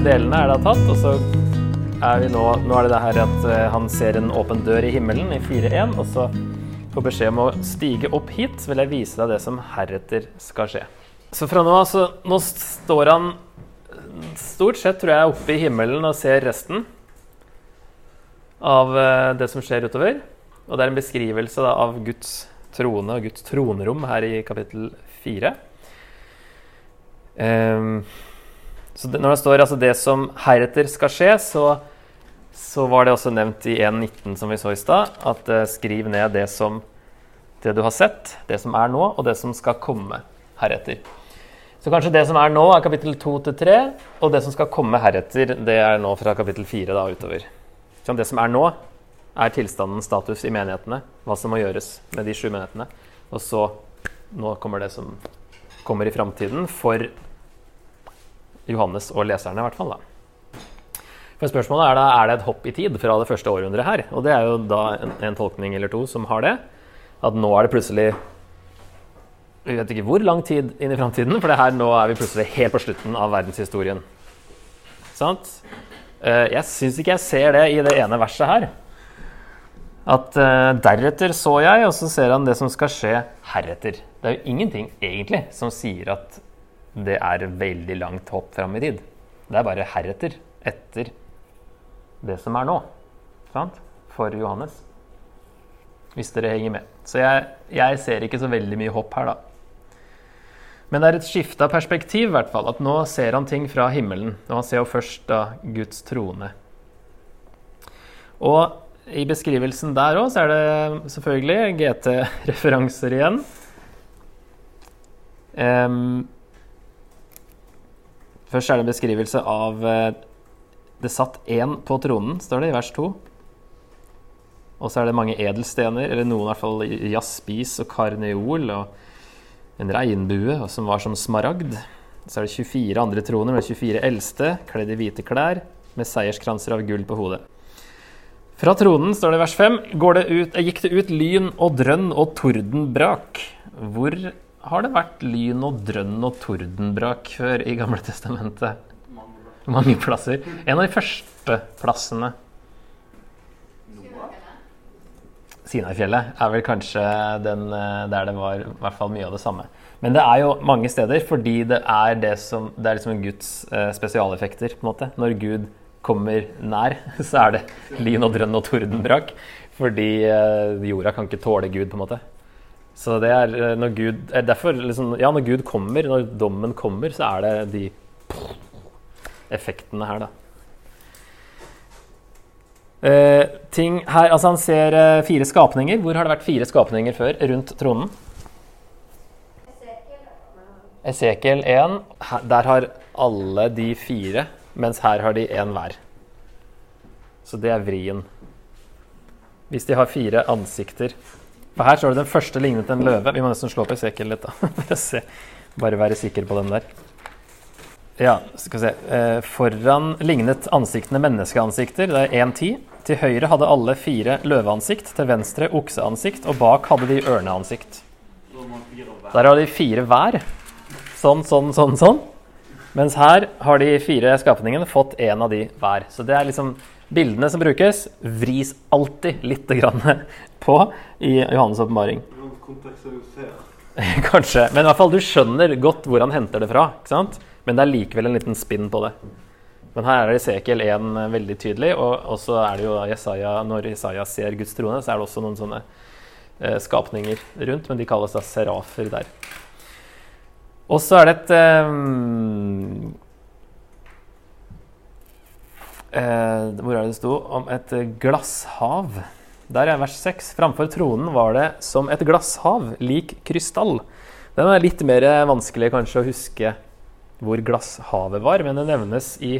delene er da tatt, og så er vi nå Nå er det det her at eh, han ser en åpen dør i himmelen i 4.1, og så får beskjed om å stige opp hit, så vil jeg vise deg det som heretter skal skje. Så fra nå av så Nå står han stort sett, tror jeg, oppe i himmelen og ser resten av eh, det som skjer utover. Og det er en beskrivelse da, av Guds trone og Guds tronerom her i kapittel 4. Um, så det, når det står altså 'det som heretter skal skje', så, så var det også nevnt i 1.19 som vi så i stad, at uh, skriv ned det som det du har sett, det som er nå, og det som skal komme heretter. Så kanskje det som er nå, er kapittel 2 til 3, og det som skal komme heretter, det er nå fra kapittel 4 da utover. Så det som er nå, er tilstanden, status i menighetene, hva som må gjøres med de sju menighetene. Og så nå kommer det som kommer i framtiden for Johannes og leserne, i hvert fall. da. For Spørsmålet er da er det et hopp i tid fra det første århundret her. Og det er jo da en, en tolkning eller to som har det. At nå er det plutselig Vi vet ikke hvor lang tid inn i framtiden, for det her nå er vi plutselig helt på slutten av verdenshistorien. Sant? Eh, jeg syns ikke jeg ser det i det ene verset her. At uh, deretter så jeg, og så ser han det som skal skje heretter. Det er jo ingenting egentlig som sier at det er veldig langt hopp fram i tid. Det er bare heretter, etter det som er nå. Sant? For Johannes. Hvis dere henger med. Så jeg, jeg ser ikke så veldig mye hopp her, da. Men det er et skifta perspektiv, i hvert fall. At nå ser han ting fra himmelen. Og han ser jo først da Guds trone. Og i beskrivelsen der òg er det selvfølgelig GT-referanser igjen. Um, først er det en beskrivelse av uh, Det satt én på tronen, står det i vers 2. Og så er det mange edelstener, eller noen i hvert fall jaspis og karneol og en regnbue som var som smaragd. Så er det 24 andre troner med 24 eldste, kledd i hvite klær, med seierskranser av gull på hodet. Fra tronen, står det i vers 5, det ut, gikk det ut lyn og drønn og tordenbrak. Hvor har det vært lyn og drønn og tordenbrak før i Gamle testamentet? Mange plasser. En av de første plassene. Sinai-fjellet er vel kanskje den eh, der det var i hvert fall mye av det samme. Men det er jo mange steder fordi det er det som Det er liksom Guds eh, spesialeffekter, på en måte. Når Gud kommer nær, så er det lyn og drønn og tordenbrak. Fordi eh, jorda kan ikke tåle Gud, på en måte. Så det er eh, når Gud er derfor liksom, Ja, når Gud kommer, når dommen kommer, så er det de effektene her, da. Eh, ting her, altså Han ser eh, fire skapninger. Hvor har det vært fire skapninger før rundt tronen? Esekiel 1. Der har alle de fire mens her har de én hver. Så det er vrien. Hvis de har fire ansikter For her står det den første lignet en løve. Vi må nesten slå opp Esekiel litt, da. For. Bare være sikker på den der. Ja, skal vi se. Eh, foran lignet ansiktene menneskeansikter. Det er 1-10. Til høyre hadde alle fire løveansikt, til venstre okseansikt, og bak hadde de ørneansikt. Der har de fire hver. Sånn, sånn, sånn, sånn. Mens her har de fire skapningene fått én av de hver. Så det er liksom Bildene som brukes, vris alltid litt på i Johannes' åpenbaring. Kanskje. Men i hvert fall du skjønner godt hvor han henter det fra. ikke sant? Men det er likevel en liten spinn på det. Men her er det Sekel 1 veldig tydelig, og så er det jo Jesaja, når Jesaja ser Guds trone, så er det også noen sånne eh, skapninger rundt, men de kalles da serafer der. Og så er det et um, uh, Hvor er det det sto? Om et glasshav. Der er vers 6. Framfor tronen var det som et glasshav, lik krystall. Den er litt mer vanskelig kanskje å huske hvor glasshavet var, men det nevnes i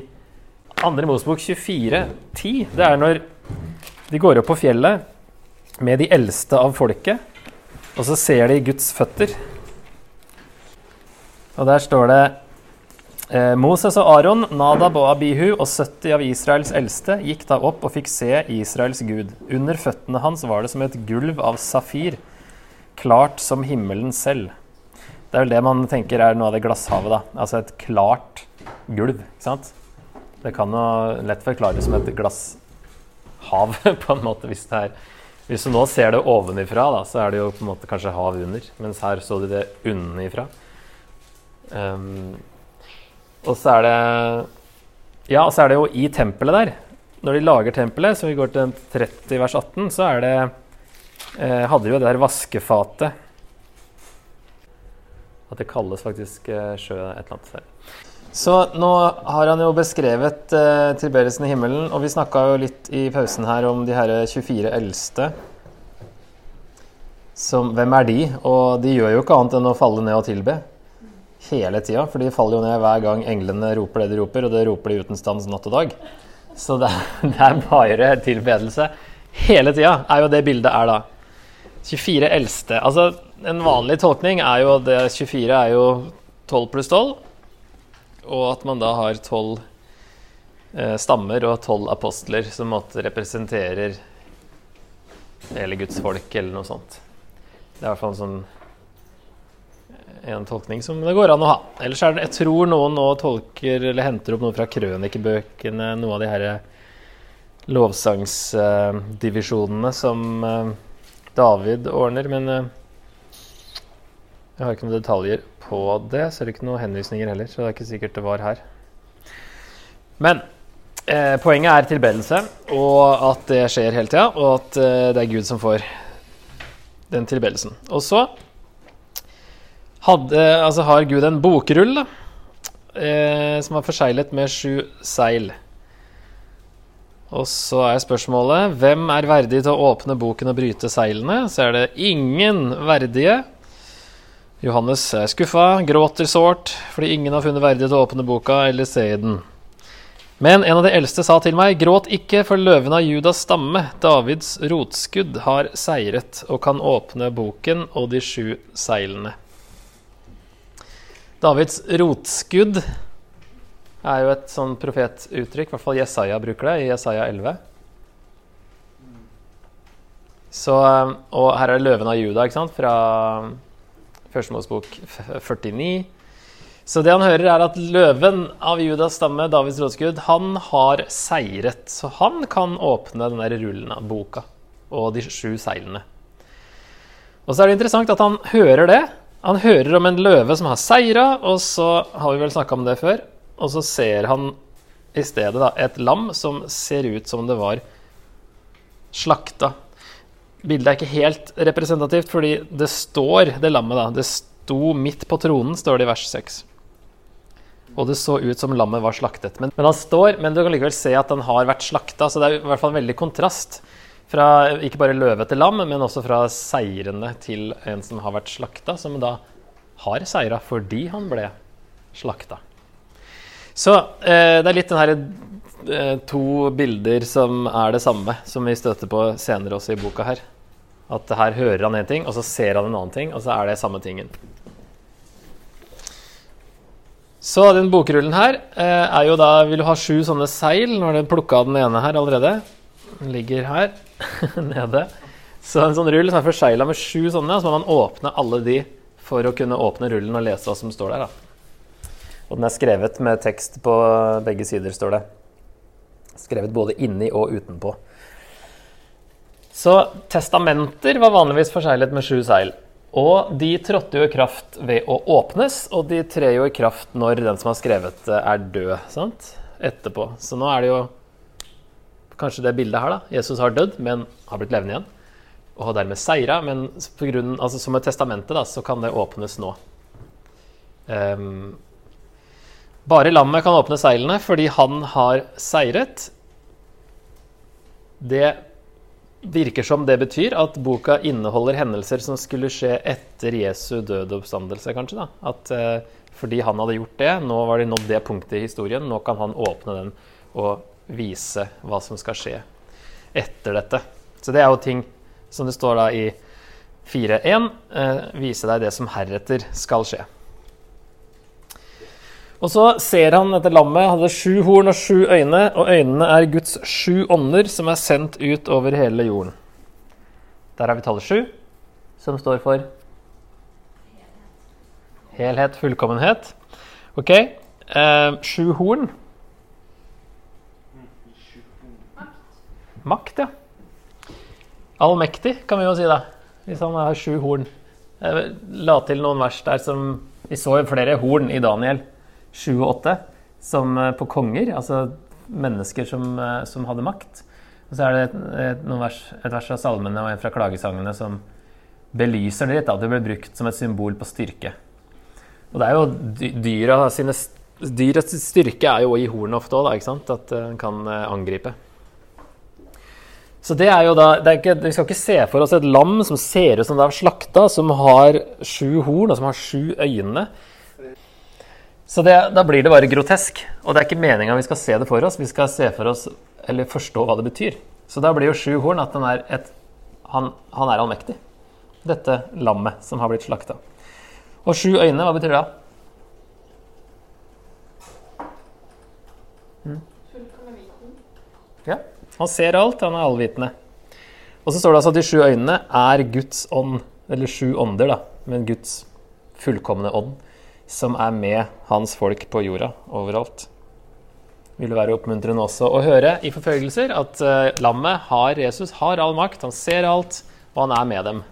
2. Mosebok 24,10. Det er når de går opp på fjellet med de eldste av folket, og så ser de Guds føtter. Og der står det eh, Moses og Aron, Nadab og Abihu og 70 av Israels eldste gikk da opp og fikk se Israels gud. Under føttene hans var det som et gulv av safir, klart som himmelen selv. Det er vel det man tenker er noe av det glasshavet. da. Altså et klart gulv. ikke sant? Det kan jo lett forklares som et glasshav, på en måte, hvis det er Hvis du nå ser det ovenifra, da, så er det jo på en måte kanskje hav under, mens her så du det unnifra. Um, og så er det Ja, så er det jo i tempelet der. Når de lager tempelet, så vi går til 30 vers 18, så er det eh, Hadde de jo det der vaskefatet At det kalles faktisk eh, sjø et eller annet sted. Så nå har han jo beskrevet eh, tilbedelsen i himmelen, og vi snakka jo litt i pausen her om de her 24 eldste. Som, hvem er de? Og de gjør jo ikke annet enn å falle ned og tilbe hele tida. For de faller jo ned hver gang englene roper det de roper, og det roper de uten stans natt og dag. Så det, det er bare tilbedelse hele tida, er jo det bildet er da. 24 eldste. Altså, en vanlig tolkning er jo at 24 er jo 12 pluss 12 og at man da har tolv eh, stammer og tolv apostler som måtte representerer hele Guds folk, eller noe sånt. Det er i hvert fall en sånn en tolkning som det går an å ha. Ellers er det, jeg tror noen nå tolker eller henter opp noe fra krønikebøkene, noe av de her lovsangsdivisjonene eh, som eh, David ordner, men eh, jeg har ikke noen detaljer på det. Så er det ikke noen henvisninger heller, så det er ikke sikkert det var her. Men eh, poenget er tilbedelse, og at det skjer hele tida, og at eh, det er Gud som får den tilbedelsen. Og så hadde, altså har Gud en bokrull da, eh, som er forseglet med sju seil. Og så er spørsmålet hvem er verdig til å åpne boken og bryte seilene? Så er det ingen verdige. Johannes er skuffa, gråter sårt fordi ingen har funnet verdig til å åpne boka eller se i den. Men en av de eldste sa til meg, gråt ikke, for løven av Judas stamme, Davids rotskudd, har seiret og kan åpne boken og de sju seilene. Davids rotskudd er jo et sånn profetuttrykk, i hvert fall Jesaja bruker det, i Jesaja 11. Så, og her er det løven av Juda, ikke sant, fra Første Mosebok 49. Så det han hører, er at løven av Judas stamme, Davids rådskudd, han har seiret. Så han kan åpne den der rullen av boka og de sju seilene. Og så er det interessant at han hører det. Han hører om en løve som har seira, og så har vi vel snakka om det før. Og så ser han i stedet da, et lam som ser ut som det var slakta bildet er ikke helt representativt, fordi det står, det lammet, da Det sto midt på tronen, står det i vers 6. Og det så ut som lammet var slaktet. Men, men han står, men du kan likevel se at han har vært slakta. Så det er i hvert fall en veldig kontrast fra ikke bare løve til lam, men også fra seirene til en som har vært slakta, som da har seira fordi han ble slakta. Så eh, det er litt den herre eh, to bilder som er det samme, som vi støter på senere også i boka her. At her hører han en ting, og så ser han en annen ting, og så er det samme tingen. Så den bokrullen her eh, er jo da Vil du ha sju sånne seil? Nå har du plukka den ene her allerede. Den ligger her nede. Så en sånn rull som er forsegla med sju sånne, så må man åpne alle de for å kunne åpne rullen og lese hva som står der. da. Og den er skrevet med tekst på begge sider, står det. Skrevet både inni og utenpå. Så testamenter var vanligvis forseglet med sju seil. Og de trådte jo i kraft ved å åpnes, og de trer jo i kraft når den som har skrevet det, er død. sant? Etterpå. Så nå er det jo kanskje det bildet her, da. Jesus har dødd, men har blitt levende igjen. Og har dermed seira, men grunn, altså som et testamente da, så kan det åpnes nå. Um, bare lammet kan åpne seilene fordi han har seiret. Det virker som det betyr at boka inneholder hendelser som skulle skje etter Jesu døde oppstandelse, kanskje. da. At uh, fordi han hadde gjort det, nå var de nådd det punktet i historien, nå kan han åpne den og vise hva som skal skje etter dette. Så det er jo ting som det står da i 4.1, eh, vise deg det som heretter skal skje. Og så ser han dette lammet hadde sju horn og sju øyne, og øynene er Guds sju ånder som er sendt ut over hele jorden. Der har vi tallet sju, som står for helhet, fullkommenhet. Ok, eh, sju horn. Makt, ja. Allmektig, kan vi jo si, da. Hvis han har sju horn. Jeg la til noen vers der som Vi så jo flere horn i Daniel 7 og 8 som eh, på konger, altså mennesker som, eh, som hadde makt. Og så er det et, vers, et vers fra salmene og en fra klagesangene som belyser det litt. At det ble brukt som et symbol på styrke. Og det er jo dyra sine Dyrets styrke er jo i hornet ofte òg, at den kan eh, angripe. Så det er jo da, er ikke, Vi skal ikke se for oss et lam som ser ut som det er slakta, som har sju horn og som har sju øyne. Så det, da blir det bare grotesk. Og det er ikke meninga vi skal se det for oss. Vi skal se for oss, eller forstå hva det betyr. Så da blir jo sju horn at er et, han, han, er allmektig. Dette lammet som har blitt slakta. Og sju øyne, hva betyr det? Mm. Ja. Han ser alt, han er allvitende. Og så står det altså at de sju øynene er Guds ånd, eller sju ånder, da, men Guds fullkomne ånd, som er med hans folk på jorda overalt. Vil det være oppmuntrende også å høre i forfølgelser at uh, lammet har Jesus har all makt, han ser alt, og han er med dem.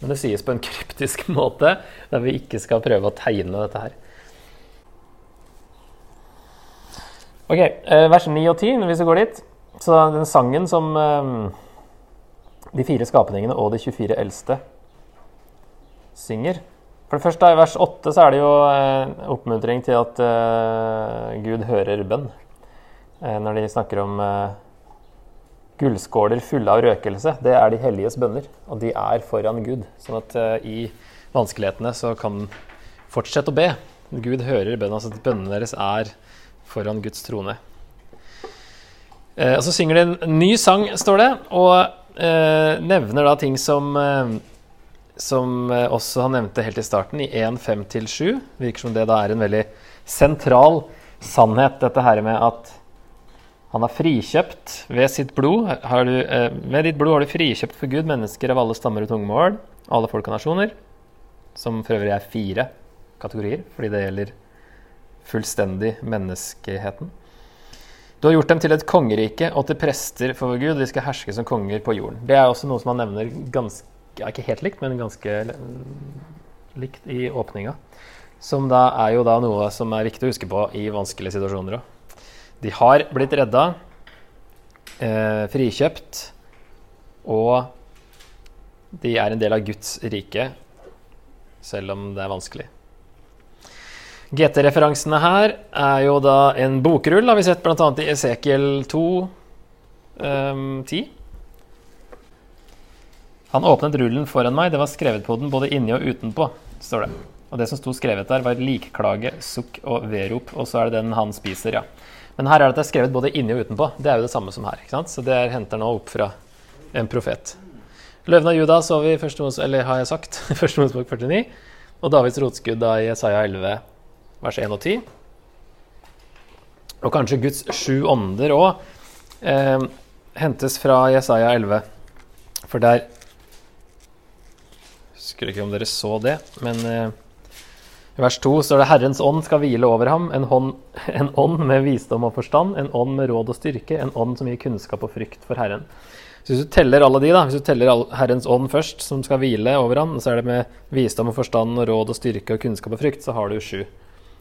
Men det sies på en kryptisk måte, der vi ikke skal prøve å tegne dette her. Ok, eh, Vers 9 og 10, hvis vi går dit. Så den sangen som eh, de fire skapningene og de 24 eldste synger For det første, i vers 8 så er det jo eh, oppmuntring til at Gud hører bønn. Når de snakker om gullskåler fulle av røkelse. Det er de helliges bønner, og de er foran Gud. Sånn at i vanskelighetene så kan fortsette å be. Gud hører bønnen, altså at bønnene deres er foran Guds trone. Eh, og Så synger de en ny sang, står det, og eh, nevner da ting som eh, som eh, også han nevnte helt i starten, i 1.5-7. Virker som det da er en veldig sentral sannhet, dette her med at han har frikjøpt ved sitt blod. Du, eh, med ditt blod har du frikjøpt for Gud mennesker av alle stammer og tungemål, alle folk og nasjoner, som for øvrig er fire kategorier, fordi det gjelder fullstendig menneskeheten. Du har gjort dem til et kongerike og til prester for vår Gud. De skal herske som konger på jorden. Det er også noe som han nevner ganske, ikke helt likt, men ganske likt i åpninga. Som da er jo da noe som er viktig å huske på i vanskelige situasjoner òg. De har blitt redda, eh, frikjøpt, og de er en del av Guds rike, selv om det er vanskelig. GT-referansene her er jo da en bokrull, har vi sett bl.a. i Esekiel 2, um, 10. Han åpnet rullen foran meg, det var skrevet på den både inni og utenpå, står det. Og det som sto skrevet der, var likklage, sukk og verop, og så er det den han spiser, ja. Men her er det at det er skrevet både inni og utenpå. Det er jo det samme som her. ikke sant? Så det er, henter nå opp fra en profet. Løven av Juda så vi første eller har jeg sagt, første Mosebok 49. Og Davids rotskudd da i Isaiah 11 vers 1 og 10. Og kanskje Guds sju ånder òg eh, hentes fra Jesaja 11. For der Husker ikke om dere så det, men eh, i vers 2 står det 'Herrens ånd skal hvile over ham', en, hånd, en ånd med visdom og forstand, en ånd med råd og styrke, en ånd som gir kunnskap og frykt for Herren. Så Hvis du teller alle de, da, hvis du teller Herrens ånd først, som skal hvile over ham, så er det med visdom og forstand og råd og styrke og kunnskap og frykt, så har du sju.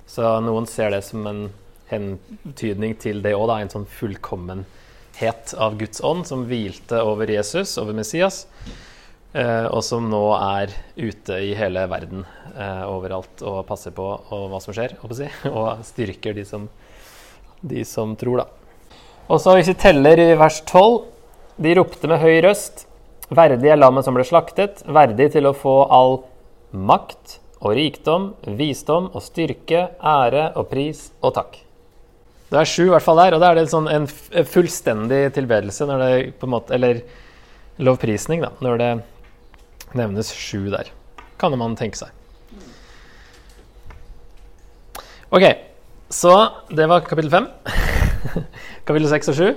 Så noen ser det som en hentydning til det òg, en sånn fullkommenhet av Guds ånd som hvilte over Jesus, over Messias, eh, og som nå er ute i hele verden eh, overalt og passer på og hva som skjer, si, og styrker de som, de som tror, da. Og så hvis vi teller i vers 12 De ropte med høy røst, verdig er lammet som ble slaktet, verdig til å få all makt og rikdom, visdom og styrke, ære og pris og takk. Det er sju i hvert fall der, og da er det sånn en fullstendig tilbedelse, når det på en måte, eller lovprisning, da, når det nevnes sju der. Kan man tenke seg. Ok, så det var kapittel fem. kapittel seks og sju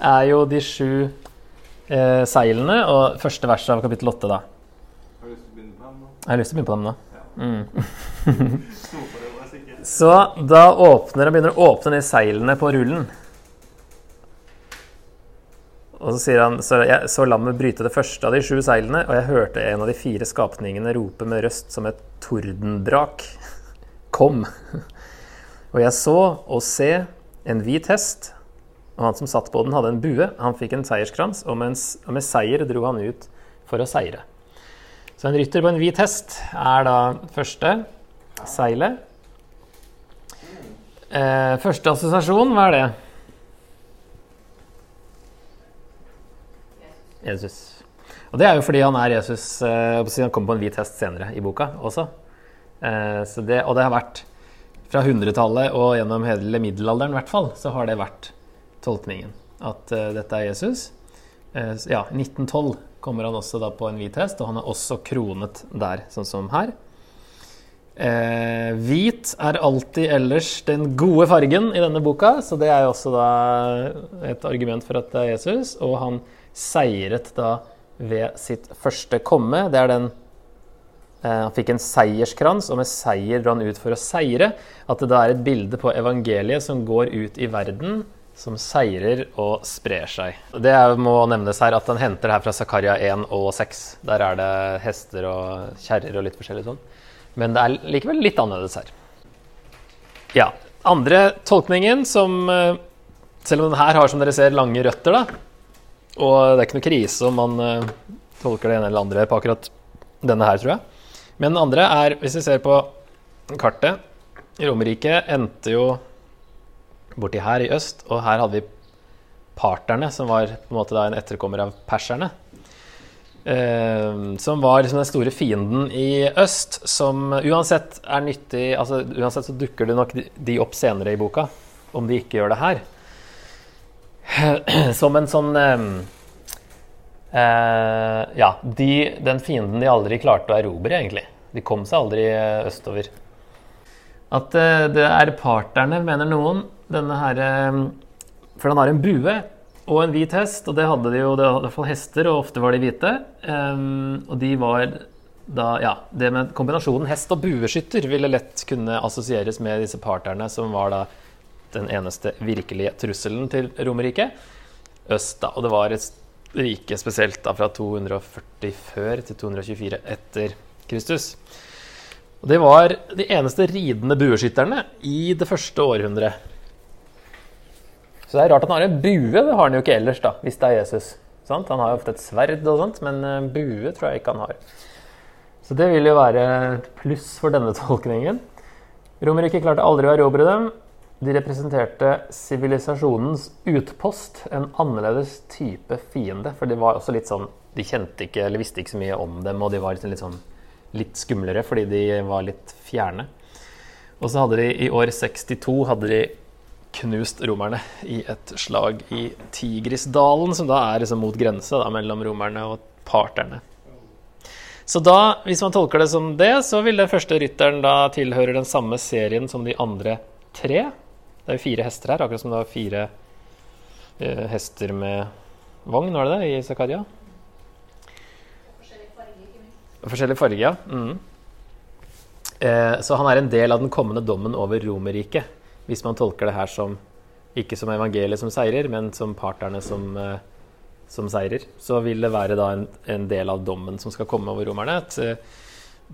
er jo de sju eh, seilene og første vers av kapittel åtte, da. Har du lyst til å begynne på dem nå? Jeg har lyst til å begynne på dem nå. Mm. Så da åpner og begynner å åpne de seilene på rullen. Og så sier han så jeg så lammet bryte det første av de sju seilene, og jeg hørte en av de fire skapningene rope med røst som et tordenbrak. Kom! Og jeg så og se en hvit hest, og han som satt på den, hadde en bue. Han fikk en seierskrans, og med, en, og med seier dro han ut for å seire. Så en rytter på en hvit hest er da første seilet. Eh, første assosiasjon, hva er det? Jesus. Og det er jo fordi han er Jesus eh, Han kommer på en hvit hest senere i boka også. Eh, det, og det har vært fra 100-tallet og gjennom hele middelalderen i hvert fall, så har det vært tolkningen. At eh, dette er Jesus. Uh, ja, 1912 kommer han også da på en hvit hest, og han er også kronet der, sånn som her. Eh, hvit er alltid ellers den gode fargen i denne boka, så det er jo også da et argument for at det er Jesus. Og han seiret da ved sitt første komme. Det er den eh, Han fikk en seierskrans, og med seier dro han ut for å seire. At det da er et bilde på evangeliet som går ut i verden, som seirer og sprer seg. Det må nevnes her at den henter det her fra Zakaria 1 og 6. Der er det hester og kjerrer og litt forskjellig sånn. Men det er likevel litt annerledes her. Ja. Andre tolkningen som eh, Selv om den her har som dere ser lange røtter, da, og det er ikke noe krise om man uh, tolker det ene eller andre på akkurat denne her, tror jeg. Men den andre er, hvis vi ser på kartet Romerriket endte jo borti her i øst, og her hadde vi parterne, som var på en måte en etterkommer av perserne. Uh, som var liksom den store fienden i øst, som uansett er nyttig altså Uansett så dukker det nok de opp senere i boka, om de ikke gjør det her. som en sånn eh, uh, Ja, de, den fienden de aldri klarte å erobre, egentlig. De kom seg aldri østover. At eh, det er parterne, mener noen. Denne her eh, For han har en bue og en hvit hest, og det hadde de jo det var i hvert fall hester, og ofte var de hvite. Um, og de var da Ja, det med kombinasjonen hest og bueskytter ville lett kunne assosieres med disse parterne, som var da den eneste virkelige trusselen til Romerriket. Øst, da. Og det var et rike spesielt da fra 240 før til 224 etter Kristus. Og de var de eneste ridende bueskytterne i det første århundret. Så det er rart at han har en bue. Det har han jo ikke ellers, da, hvis det er Jesus. Sant? Han har jo ofte et sverd og sånt, men eh, bue tror jeg ikke han har. Så det vil jo være et pluss for denne tolkningen. Romerriket klarte aldri å erobre dem. De representerte sivilisasjonens utpost, en annerledes type fiende. For de var også litt sånn De kjente ikke eller visste ikke så mye om dem, og de var liksom litt sånn litt skumlere fordi de var litt fjerne. Og så hadde de i år 62 hadde de knust romerne i et slag i Tigrisdalen, som da er liksom mot grensa mellom romerne og parterne. Så da, hvis man tolker det som det, så vil den første rytteren da tilhøre den samme serien som de andre tre. Det er jo fire hester her, akkurat som det var fire eh, hester med vogn, var det det, i Zakaria? Forskjellig farge, ikke minst. Forskjellig farge, ja. Mm. Eh, så han er en del av den kommende dommen over Romerriket, hvis man tolker det her som ikke som evangeliet som seirer, men som parterne som, eh, som seirer. Så vil det være da en, en, del av dommen som skal komme over romerne. At, eh,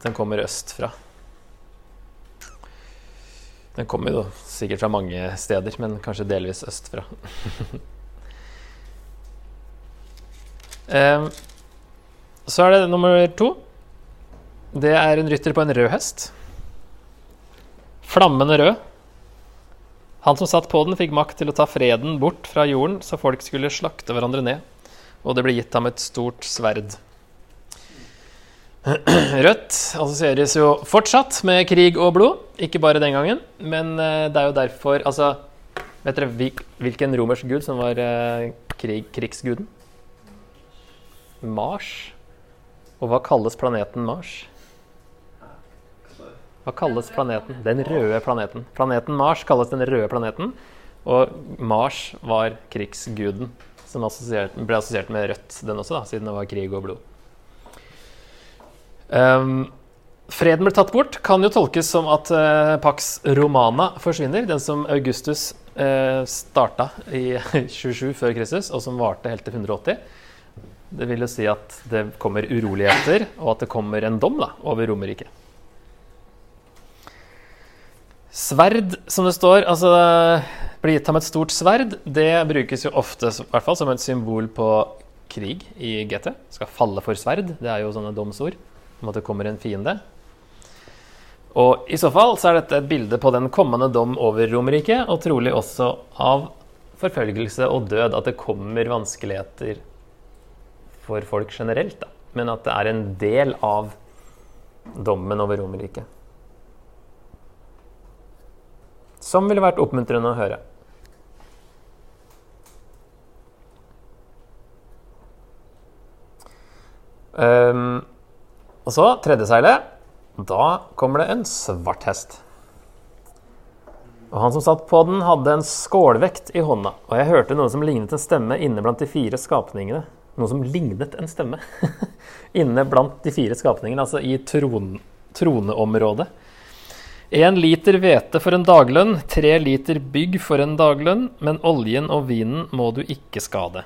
den kommer østfra. Den kommer jo sikkert fra mange steder, men kanskje delvis østfra. eh, så er det nummer to. Det er en rytter på en rød hest. Flammende rød. Han som satt på den, fikk makt til å ta freden bort fra jorden, så folk skulle slakte hverandre ned. Og det ble gitt ham et stort sverd. Rødt assosieres jo fortsatt med krig og blod, ikke bare den gangen. Men eh, det er jo derfor Altså, vet dere hvilken romersk gud som var eh, krig, krigsguden? Mars. Og hva kalles planeten Mars? Hva kalles planeten? Den røde planeten. Planeten Mars kalles den røde planeten. Og Mars var krigsguden, som ble assosiert med rødt, den også, da, siden det var krig og blod. Um, freden ble tatt bort kan jo tolkes som at uh, Pax Romana forsvinner, den som Augustus uh, starta i 27 før Kristus, og som varte helt til 180. Det vil jo si at det kommer uroligheter, og at det kommer en dom da, over Romerriket. Sverd, som det står, altså blir gitt ham et stort sverd, det brukes jo ofte hvert fall som et symbol på krig i GT. Skal falle for sverd. Det er jo sånne domsord om at det kommer en fiende. Og i så fall så er dette et bilde på den kommende dom over Romerriket, og trolig også av forfølgelse og død. At det kommer vanskeligheter for folk generelt, da. Men at det er en del av dommen over Romerriket. Som ville vært oppmuntrende å høre. Um, og så tredje seilet. Da kommer det en svart hest. Og han som satt på den, hadde en skålvekt i hånda. Og jeg hørte noe som lignet en stemme inne blant de fire skapningene. Noe som lignet en stemme inne blant de fire skapningene, altså i tron, troneområdet. Én liter hvete for en daglønn, tre liter bygg for en daglønn, men oljen og vinen må du ikke skade.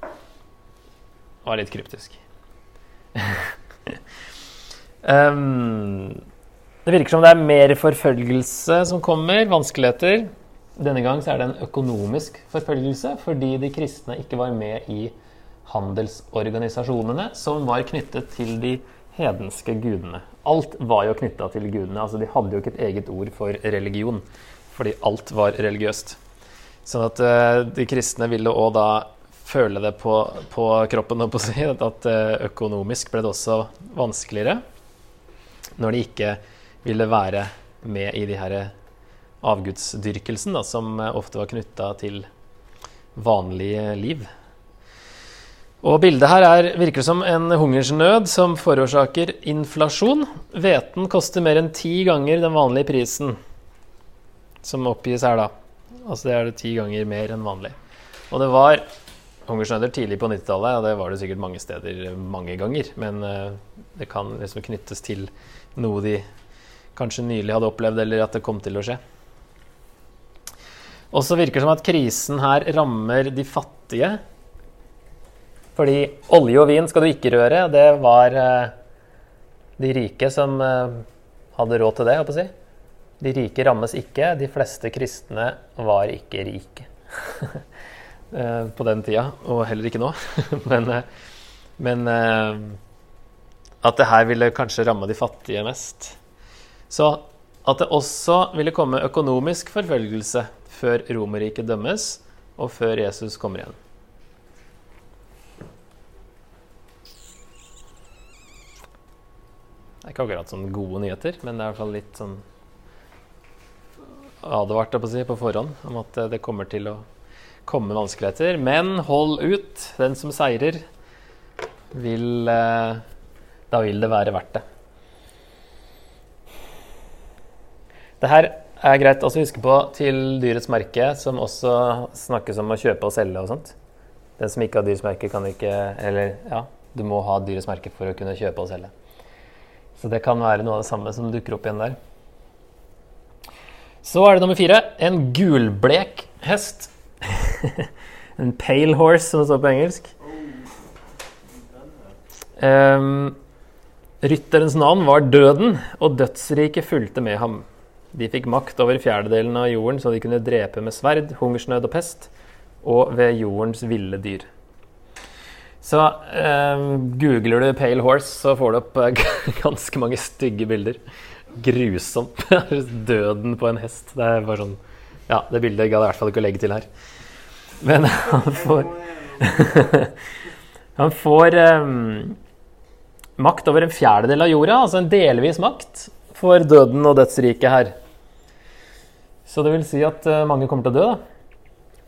Det var litt kryptisk um, det virker som det er mer forfølgelse som kommer, vanskeligheter. Denne gang er det en økonomisk forfølgelse fordi de kristne ikke var med i handelsorganisasjonene som var knyttet til de hedenske gudene. Alt var jo knytta til gudene. altså De hadde jo ikke et eget ord for religion fordi alt var religiøst. Sånn at uh, de kristne ville òg da føle det på, på kroppen. På si, at uh, økonomisk ble det også vanskeligere når de ikke ville være med i de her avgudsdyrkelsen, da, som eh, ofte var knytta til vanlig liv. Og bildet her er, virker som en hungersnød som forårsaker inflasjon. Hveten koster mer enn ti ganger den vanlige prisen som oppgis her, da. Altså det er det ti ganger mer enn vanlig. Og det var hungersnøder tidlig på 90-tallet, og det var det sikkert mange steder mange ganger. Men uh, det kan liksom knyttes til noe de kanskje nylig hadde opplevd, eller at det kom til å skje. Og så virker det som at krisen her rammer de fattige. Fordi olje og vin skal du ikke røre. Det var uh, de rike som uh, hadde råd til det, jeg å si. De rike rammes ikke. De fleste kristne var ikke rike. Eh, på den tida, og heller ikke nå. men, eh, men eh, at det her ville kanskje ramme de fattige mest. Så at det også ville komme økonomisk forfølgelse før Romerriket dømmes, og før Jesus kommer igjen. Det er ikke akkurat sånn gode nyheter, men det er i hvert fall litt sånn advart på, si, på forhånd om at det kommer til å komme vanskeligheter. Men hold ut. Den som seirer, vil eh, Da vil det være verdt det. Det her er greit å huske på til dyrets merke, som også snakkes om å kjøpe og selge og sånt. Den som ikke har dyrets merke, kan ikke Eller ja, du må ha dyrets merke for å kunne kjøpe og selge. Så det kan være noe av det samme som dukker opp igjen der. Så er det nummer fire. En gulblek hest. en pale horse, som det står på engelsk. Um, rytterens navn var Døden, og dødsriket fulgte med ham. De fikk makt over fjerdedelen av jorden, så de kunne drepe med sverd, hungersnød og pest, og ved jordens ville dyr. Så eh, googler du 'pale horse', så får du opp uh, ganske mange stygge bilder. Grusomt. Døden på en hest. Det er bare sånn Ja, det bildet gadd jeg i hvert fall ikke å legge til her. Men han får Han får eh, makt over en fjerdedel av jorda, altså en delvis makt, for døden og dødsriket her. Så det vil si at uh, mange kommer til å dø, da.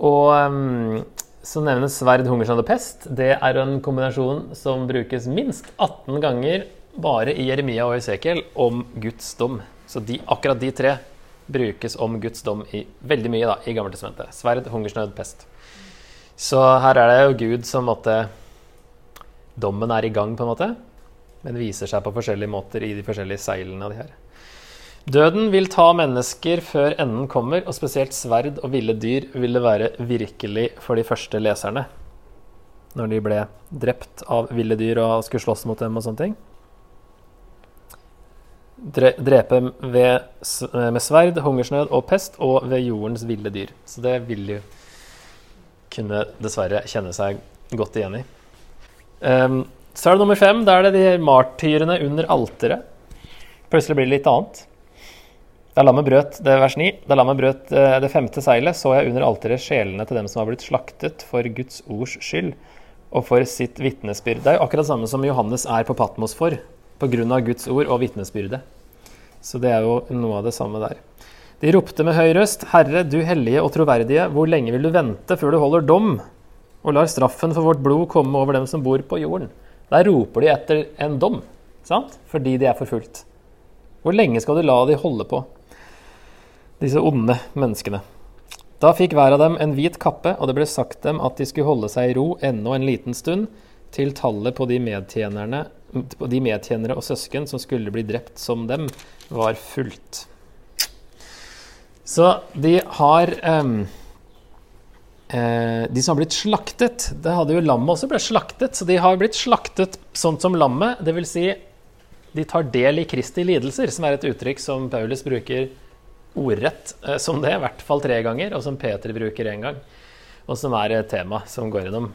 Og um, så nevnes sverd, hungersnød og pest. Det er en kombinasjon som brukes minst 18 ganger bare i Jeremia og Esekiel om Guds dom. Så de, akkurat de tre brukes om Guds dom i veldig mye da, i Gammeltestamentet. Sverd, hungersnød, pest. Så her er det jo Gud som måtte Dommen er i gang, på en måte, men viser seg på forskjellige måter i de forskjellige seilene av de her. Døden vil ta mennesker før enden kommer, og spesielt sverd og ville dyr ville være virkelig for de første leserne. Når de ble drept av ville dyr og skulle slåss mot dem og sånne ting. Drepe ved, med sverd, hungersnød og pest, og ved jordens ville dyr. Så det vil jo kunne dessverre kjenne seg godt igjen i. Um, så er det nummer fem. Da er det de martyrene under alteret. Plutselig blir det litt annet. Da lammet brøt det vers 9, da lammet brøt eh, det femte seilet, så jeg under alteret sjelene til dem som har blitt slaktet for Guds ords skyld og for sitt vitnesbyrd. Det er jo akkurat samme som Johannes er på Patmos for, pga. Guds ord og vitnesbyrdet. Så det er jo noe av det samme der. De ropte med høy røst, Herre, du hellige og troverdige, hvor lenge vil du vente før du holder dom og lar straffen for vårt blod komme over dem som bor på jorden? Der roper de etter en dom, sant? fordi de er forfulgt. Hvor lenge skal du la de holde på? Disse onde menneskene. Da fikk hver av dem en hvit kappe, og det ble sagt dem at de skulle holde seg i ro ennå en liten stund, til tallet på de, på de medtjenere og søsken som skulle bli drept som dem, var fullt. Så de har um, De som har blitt slaktet Det hadde jo lammet også blitt slaktet, så de har blitt slaktet sånn som lammet. Dvs. Si, de tar del i Kristi lidelser, som er et uttrykk som Paulus bruker ordrett eh, som det, i hvert fall tre ganger, og som Peter bruker én gang. Og som er et tema som går gjennom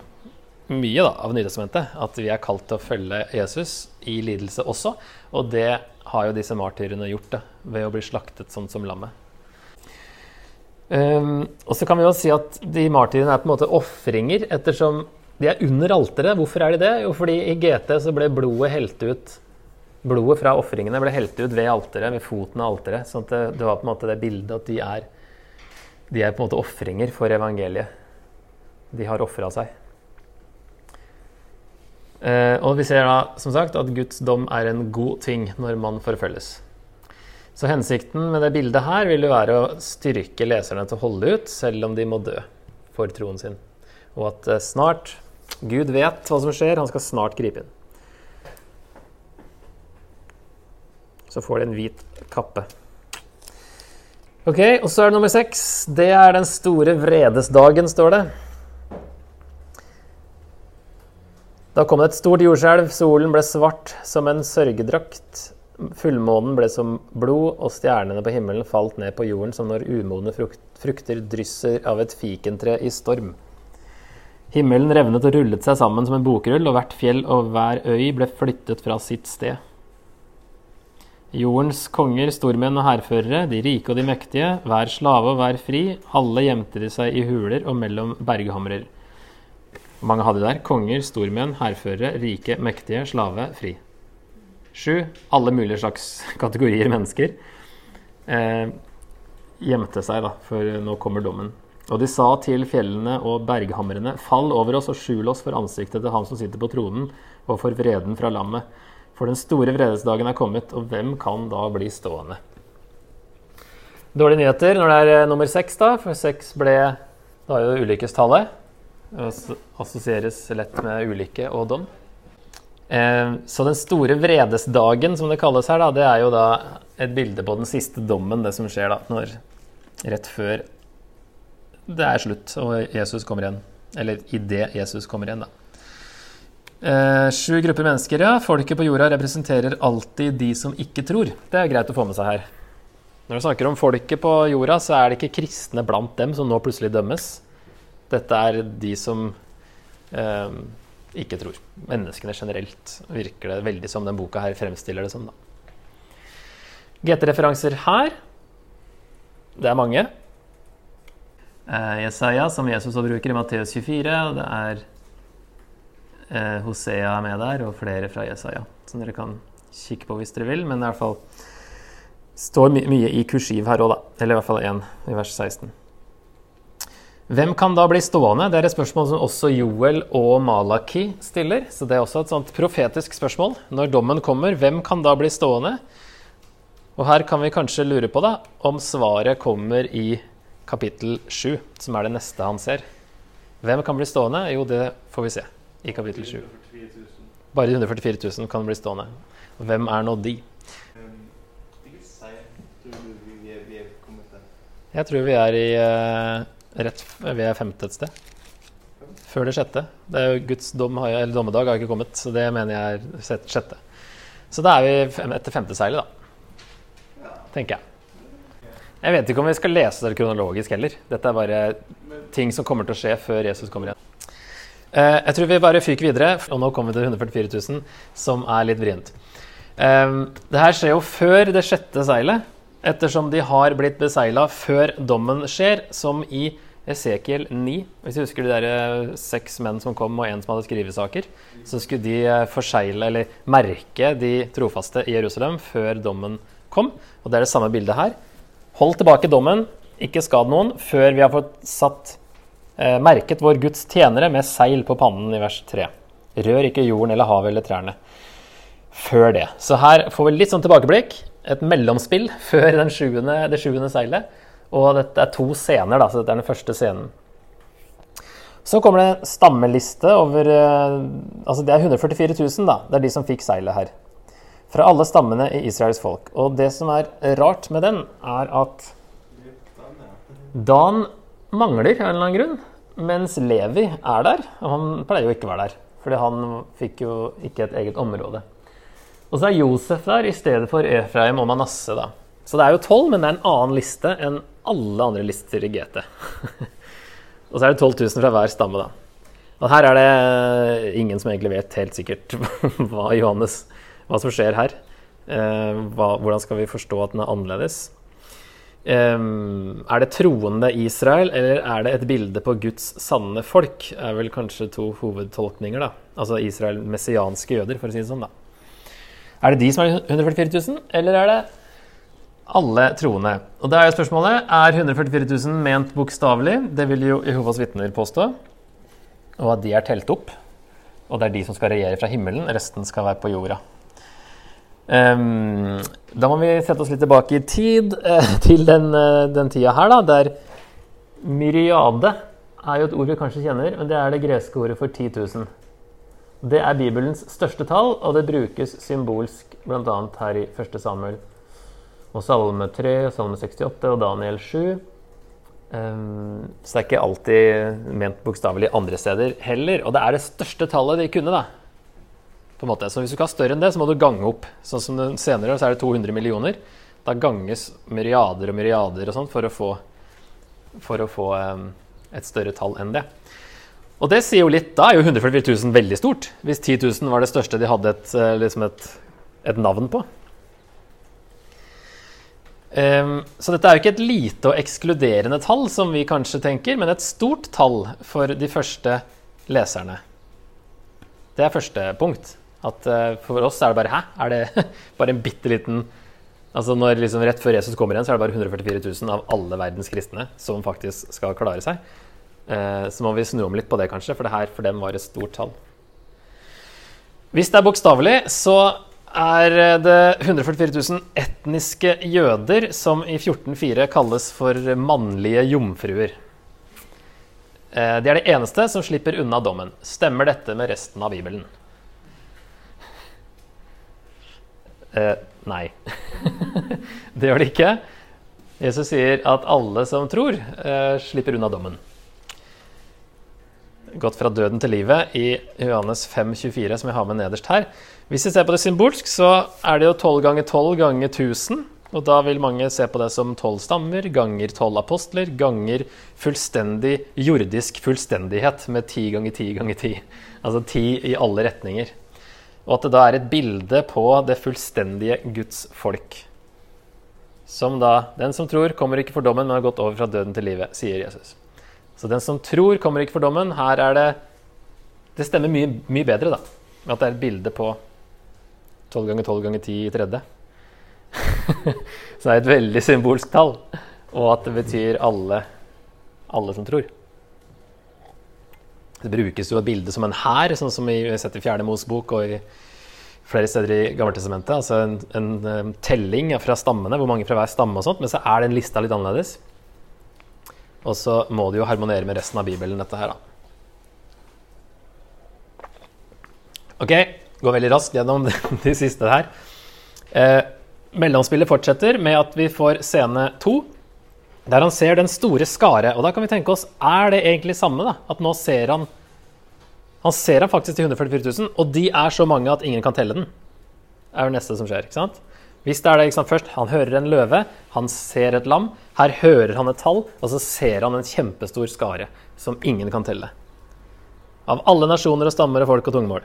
mye da, av Nytestamentet. At vi er kalt til å følge Jesus i lidelse også. Og det har jo disse martyrene gjort det, ved å bli slaktet sånn som lammet. Um, og så kan vi jo si at de martyrene er på en måte ofringer, ettersom de er under alteret. Hvorfor er de det? Jo, fordi i GT så ble blodet helt ut Blodet fra ofringene ble helt ut ved alteret, ved foten av alteret. sånn at det, det, var på en måte det bildet at de er, de er på en måte ofringer for evangeliet. De har ofra seg. Eh, og vi ser da som sagt at Guds dom er en god ting når man forfølges. Så hensikten med det bildet her vil jo være å styrke leserne til å holde ut, selv om de må dø for troen sin. Og at eh, snart Gud vet hva som skjer, han skal snart gripe inn. Så får de en hvit kappe. Ok, og så er det nummer seks. Det er den store vredesdagen, står det. Da kom det et stort jordskjelv, solen ble svart som en sørgedrakt. Fullmånen ble som blod, og stjernene på himmelen falt ned på jorden som når umodne frukter drysser av et fikentre i storm. Himmelen revnet og rullet seg sammen som en bokrull, og hvert fjell og hver øy ble flyttet fra sitt sted. Jordens konger, stormenn og hærførere, de rike og de mektige, hver slave og hver fri, alle gjemte de seg i huler og mellom berghamrer. Mange hadde der. Konger, stormenn, hærførere, rike, mektige, slave, fri. Sju. Alle mulige slags kategorier mennesker eh, gjemte seg, da, for nå kommer dommen. Og de sa til fjellene og berghamrene, fall over oss og skjul oss for ansiktet til han som sitter på tronen, og for vreden fra lammet. For den store vredesdagen er kommet, og hvem kan da bli stående? Dårlige nyheter når det er eh, nummer seks, da. For seks ble Da er jo ulykkestallet. Assosieres lett med ulykke og dom. Eh, så den store vredesdagen, som det kalles her, da, det er jo da et bilde på den siste dommen, det som skjer da, når, rett før det er slutt og Jesus kommer igjen. Eller idet Jesus kommer igjen, da. Eh, sju grupper mennesker, ja. Folket på jorda representerer alltid de som ikke tror. Det er greit å få med seg her. Når du snakker om folket på jorda, så er det ikke kristne blant dem som nå plutselig dømmes. Dette er de som eh, ikke tror. Menneskene generelt virker det veldig som den boka her fremstiller det som. GT-referanser her. Det er mange. Eh, Jesaja, som Jesus bruker i Matteus 24. og det er eh, Hosea er med der, og flere fra Jesaja, som dere kan kikke på hvis dere vil. Men det i hvert fall står my mye i kursiv her òg, da. Eller i hvert fall én i vers 16. Hvem kan da bli stående? Det er et spørsmål som også Joel og Malaki stiller. Så det er også et sånt profetisk spørsmål. Når dommen kommer, hvem kan da bli stående? Og her kan vi kanskje lure på da, om svaret kommer i kapittel 7, som er det neste han ser. Hvem kan bli stående? Jo, det får vi se i kapittel 7. Bare de 144 000 kan bli stående. Hvem er nå de? Jeg tror vi er i uh, rett er femte et sted. Før det sjette. Det er jo Guds dom, eller dommedag har ikke kommet, så det mener jeg er sjette. Så da er vi etter femte seilet, da. Tenker jeg. Jeg vet ikke om vi skal lese det kronologisk heller. Dette er bare ting som kommer til å skje før Jesus kommer igjen. Uh, jeg tror vi bare fyker videre, og nå kommer vi til 144 000, som er litt vrient. Um, det her skjer jo før det sjette seilet, ettersom de har blitt besegla før dommen skjer, som i Esekiel 9. Hvis du husker de der eh, seks menn som kom, og en som hadde skrivesaker, så skulle de eh, forsegle, eller merke de trofaste i Jerusalem før dommen kom. Og det er det samme bildet her. Hold tilbake dommen, ikke skad noen, før vi har fått satt eh, merket vår Guds tjenere med seil på pannen i vers 3. Rør ikke jorden eller havet eller trærne før det. Så her får vi litt sånn tilbakeblikk. Et mellomspill før sjuende, det sjuende seilet. Og dette er to scener, da, så dette er den første scenen. Så kommer det stammeliste over eh, Altså det er 144 000, da. Det er de som fikk seilet her. Fra alle stammene i Israels folk. Og det som er rart med den, er at Dan mangler av en eller annen grunn. Mens Levi er der. Og han pleier jo ikke å være der, fordi han fikk jo ikke et eget område. Og så er Josef der i stedet for Efraim og Manasseh. da. Så det er jo tolv, men det er en annen liste enn alle andre lister i GT. og så er det 12 000 fra hver stamme, da. Og her er det ingen som egentlig vet helt sikkert hva Johannes, hva som skjer her. Eh, hva, hvordan skal vi forstå at den er annerledes? Um, er det troende Israel, eller er det et bilde på Guds sanne folk? er vel kanskje to hovedtolkninger. da. Altså Israel messianske jøder, for å si det sånn. da. Er det de som er 144 000, eller er det alle troende? Og da er jo spørsmålet er 144 000 ment bokstavelig. Det vil jo Jehovas vitner påstå. Og at de er telt opp. Og det er de som skal regjere fra himmelen. Resten skal være på jorda. Um, da må vi sette oss litt tilbake i tid, uh, til den, uh, den, tida her, da, der myriade er jo et ord vi kanskje kjenner, men det er det greske ordet for 10 000. Det er Bibelens største tall, og det brukes symbolsk bl.a. her i 1. Samuel og Salme 3, Salme 68 og Daniel 7. Um, så det er ikke alltid ment bokstavelig andre steder heller. Og det er det største tallet de kunne, da. På en måte. Så hvis du ikke har større enn det, så må du gange opp. Sånn som senere så er det 200 millioner. Da ganges myriader og myriader og sånn for å få, for å få um, et større tall enn det. Og det sier jo litt, Da er jo 144 000 veldig stort. Hvis 10 000 var det største de hadde et, eh, liksom et, et navn på. Um, så dette er jo ikke et lite og ekskluderende tall, som vi kanskje tenker, men et stort tall for de første leserne. Det er første punkt. At uh, For oss er det bare Hæ? Er det bare en bitte liten Altså når liksom Rett før Jesus kommer igjen, så er det bare 144 000 av alle verdens kristne som faktisk skal klare seg. Eh, så må vi snu om litt på det, kanskje, for det her for dem var et stort tall. Hvis det er bokstavelig, så er det 144 000 etniske jøder som i 1404 kalles for mannlige jomfruer. Eh, de er det eneste som slipper unna dommen. Stemmer dette med resten av Bibelen? Eh, nei. det gjør det ikke. Jesus sier at alle som tror, eh, slipper unna dommen gått fra døden til livet i Johannes 5,24, som jeg har med nederst her. Hvis vi ser på det symbolsk, så er det jo 12 ganger 12 ganger 1000. Og da vil mange se på det som tolv stammer ganger tolv apostler ganger fullstendig jordisk fullstendighet med ti ganger ti ganger ti. Altså ti i alle retninger. Og at det da er et bilde på det fullstendige Guds folk. Som da Den som tror, kommer ikke for dommen, men har gått over fra døden til livet, sier Jesus. Så den som tror, kommer ikke for dommen. Her er det Det stemmer mye, mye bedre, da. At det er et bilde på 12 ganger 12 ganger 10 i tredje. Så det er et veldig symbolsk tall. Og at det betyr alle, alle som tror. Det brukes jo et bilde som en hær, sånn som vi sett i Fjerde Mosebok og i flere steder i Gammeltestamentet. Altså en, en, telling fra stammene, hvor mange fra hver stamme og sånt. Men så er den lista litt annerledes. Og så må det jo harmonere med resten av Bibelen, dette her, da. Ok, går veldig raskt gjennom de siste her. Eh, mellomspillet fortsetter med at vi får scene to. Der han ser den store skare. Og da kan vi tenke oss, er det egentlig samme? da? At nå ser han Han ser han faktisk til 144 000, og de er så mange at ingen kan telle den. Det er jo neste som skjer. ikke sant? Hvis det er det ikke sant, først, Han hører en løve, han ser et lam. Her hører han et tall, og så ser han en kjempestor skare som ingen kan telle. Av alle nasjoner og stammer og folk og tungemål.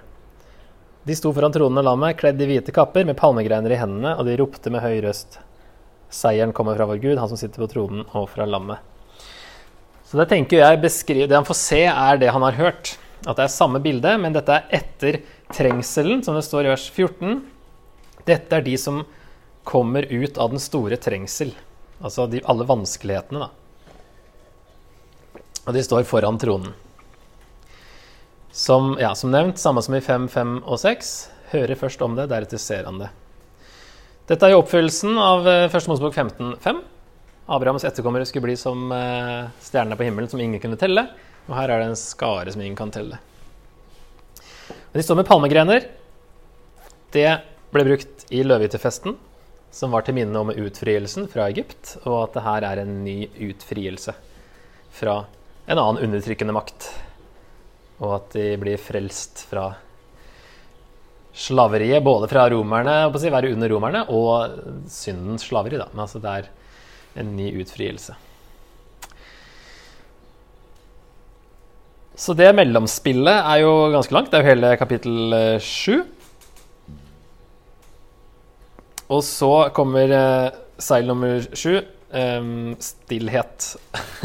De sto foran tronen og lammet, kledd i hvite kapper med palmegreiner i hendene, og de ropte med høy røst. Seieren kommer fra vår Gud, han som sitter på tronen, og fra lammet. Så det tenker jeg beskriver, det han får se, er det han har hørt. At det er samme bilde, men dette er etter trengselen, som det står i vers 14. Dette er de som kommer ut av den store trengsel. Altså de, alle vanskelighetene, da. Og de står foran tronen. Som, ja, som nevnt, samme som i 5, 5 og 6. Hører først om det, deretter ser han det. Dette er jo oppfyllelsen av eh, Første Mosebok 15.5. Abrahams etterkommere skulle bli som eh, stjernene på himmelen som ingen kunne telle. Og her er det en skare som ingen kan telle. De står med palmegrener. Det ble brukt i løvehyttefesten, som var til minne om utfrielsen fra Egypt, og at det her er en ny utfrielse fra en annen undertrykkende makt. Og at de blir frelst fra slaveriet, både fra romerne, si, være under romerne, og syndens slaveri. Da. Men altså det er en ny utfrielse. Så det mellomspillet er jo ganske langt. Det er jo hele kapittel eh, sju. Og så kommer eh, seil nummer sju, eh, stillhet,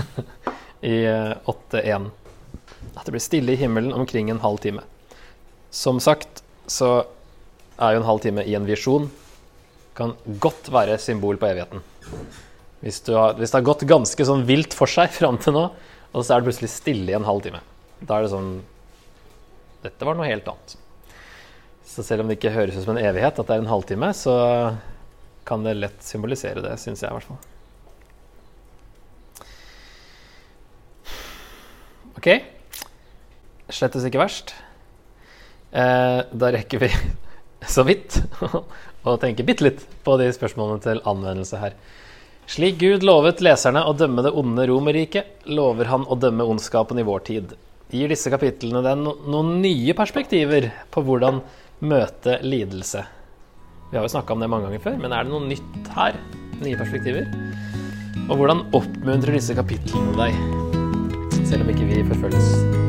i eh, 8.1. At det blir stille i himmelen omkring en halv time. Som sagt så er jo en halv time i en visjon kan godt være symbol på evigheten. Hvis, har, hvis det har gått ganske sånn vilt for seg fram til nå, og så er det plutselig stille i en halv time. Da er det sånn Dette var noe helt annet. Så selv om det ikke høres ut som en evighet, at det er en halvtime, så kan det lett symbolisere det, syns jeg i hvert fall. Ok. Slettes ikke verst. Eh, da rekker vi så vidt å tenke bitte litt på de spørsmålene til anvendelse her. Slik Gud lovet leserne å dømme det onde Romerriket, lover han å dømme ondskapen i vår tid. Gir disse kapitlene den noen nye perspektiver på hvordan møte lidelse? Vi har jo snakka om det mange ganger før, men er det noe nytt her? Nye perspektiver? Og hvordan oppmuntrer disse kapitlene deg, selv om ikke vi forfølges?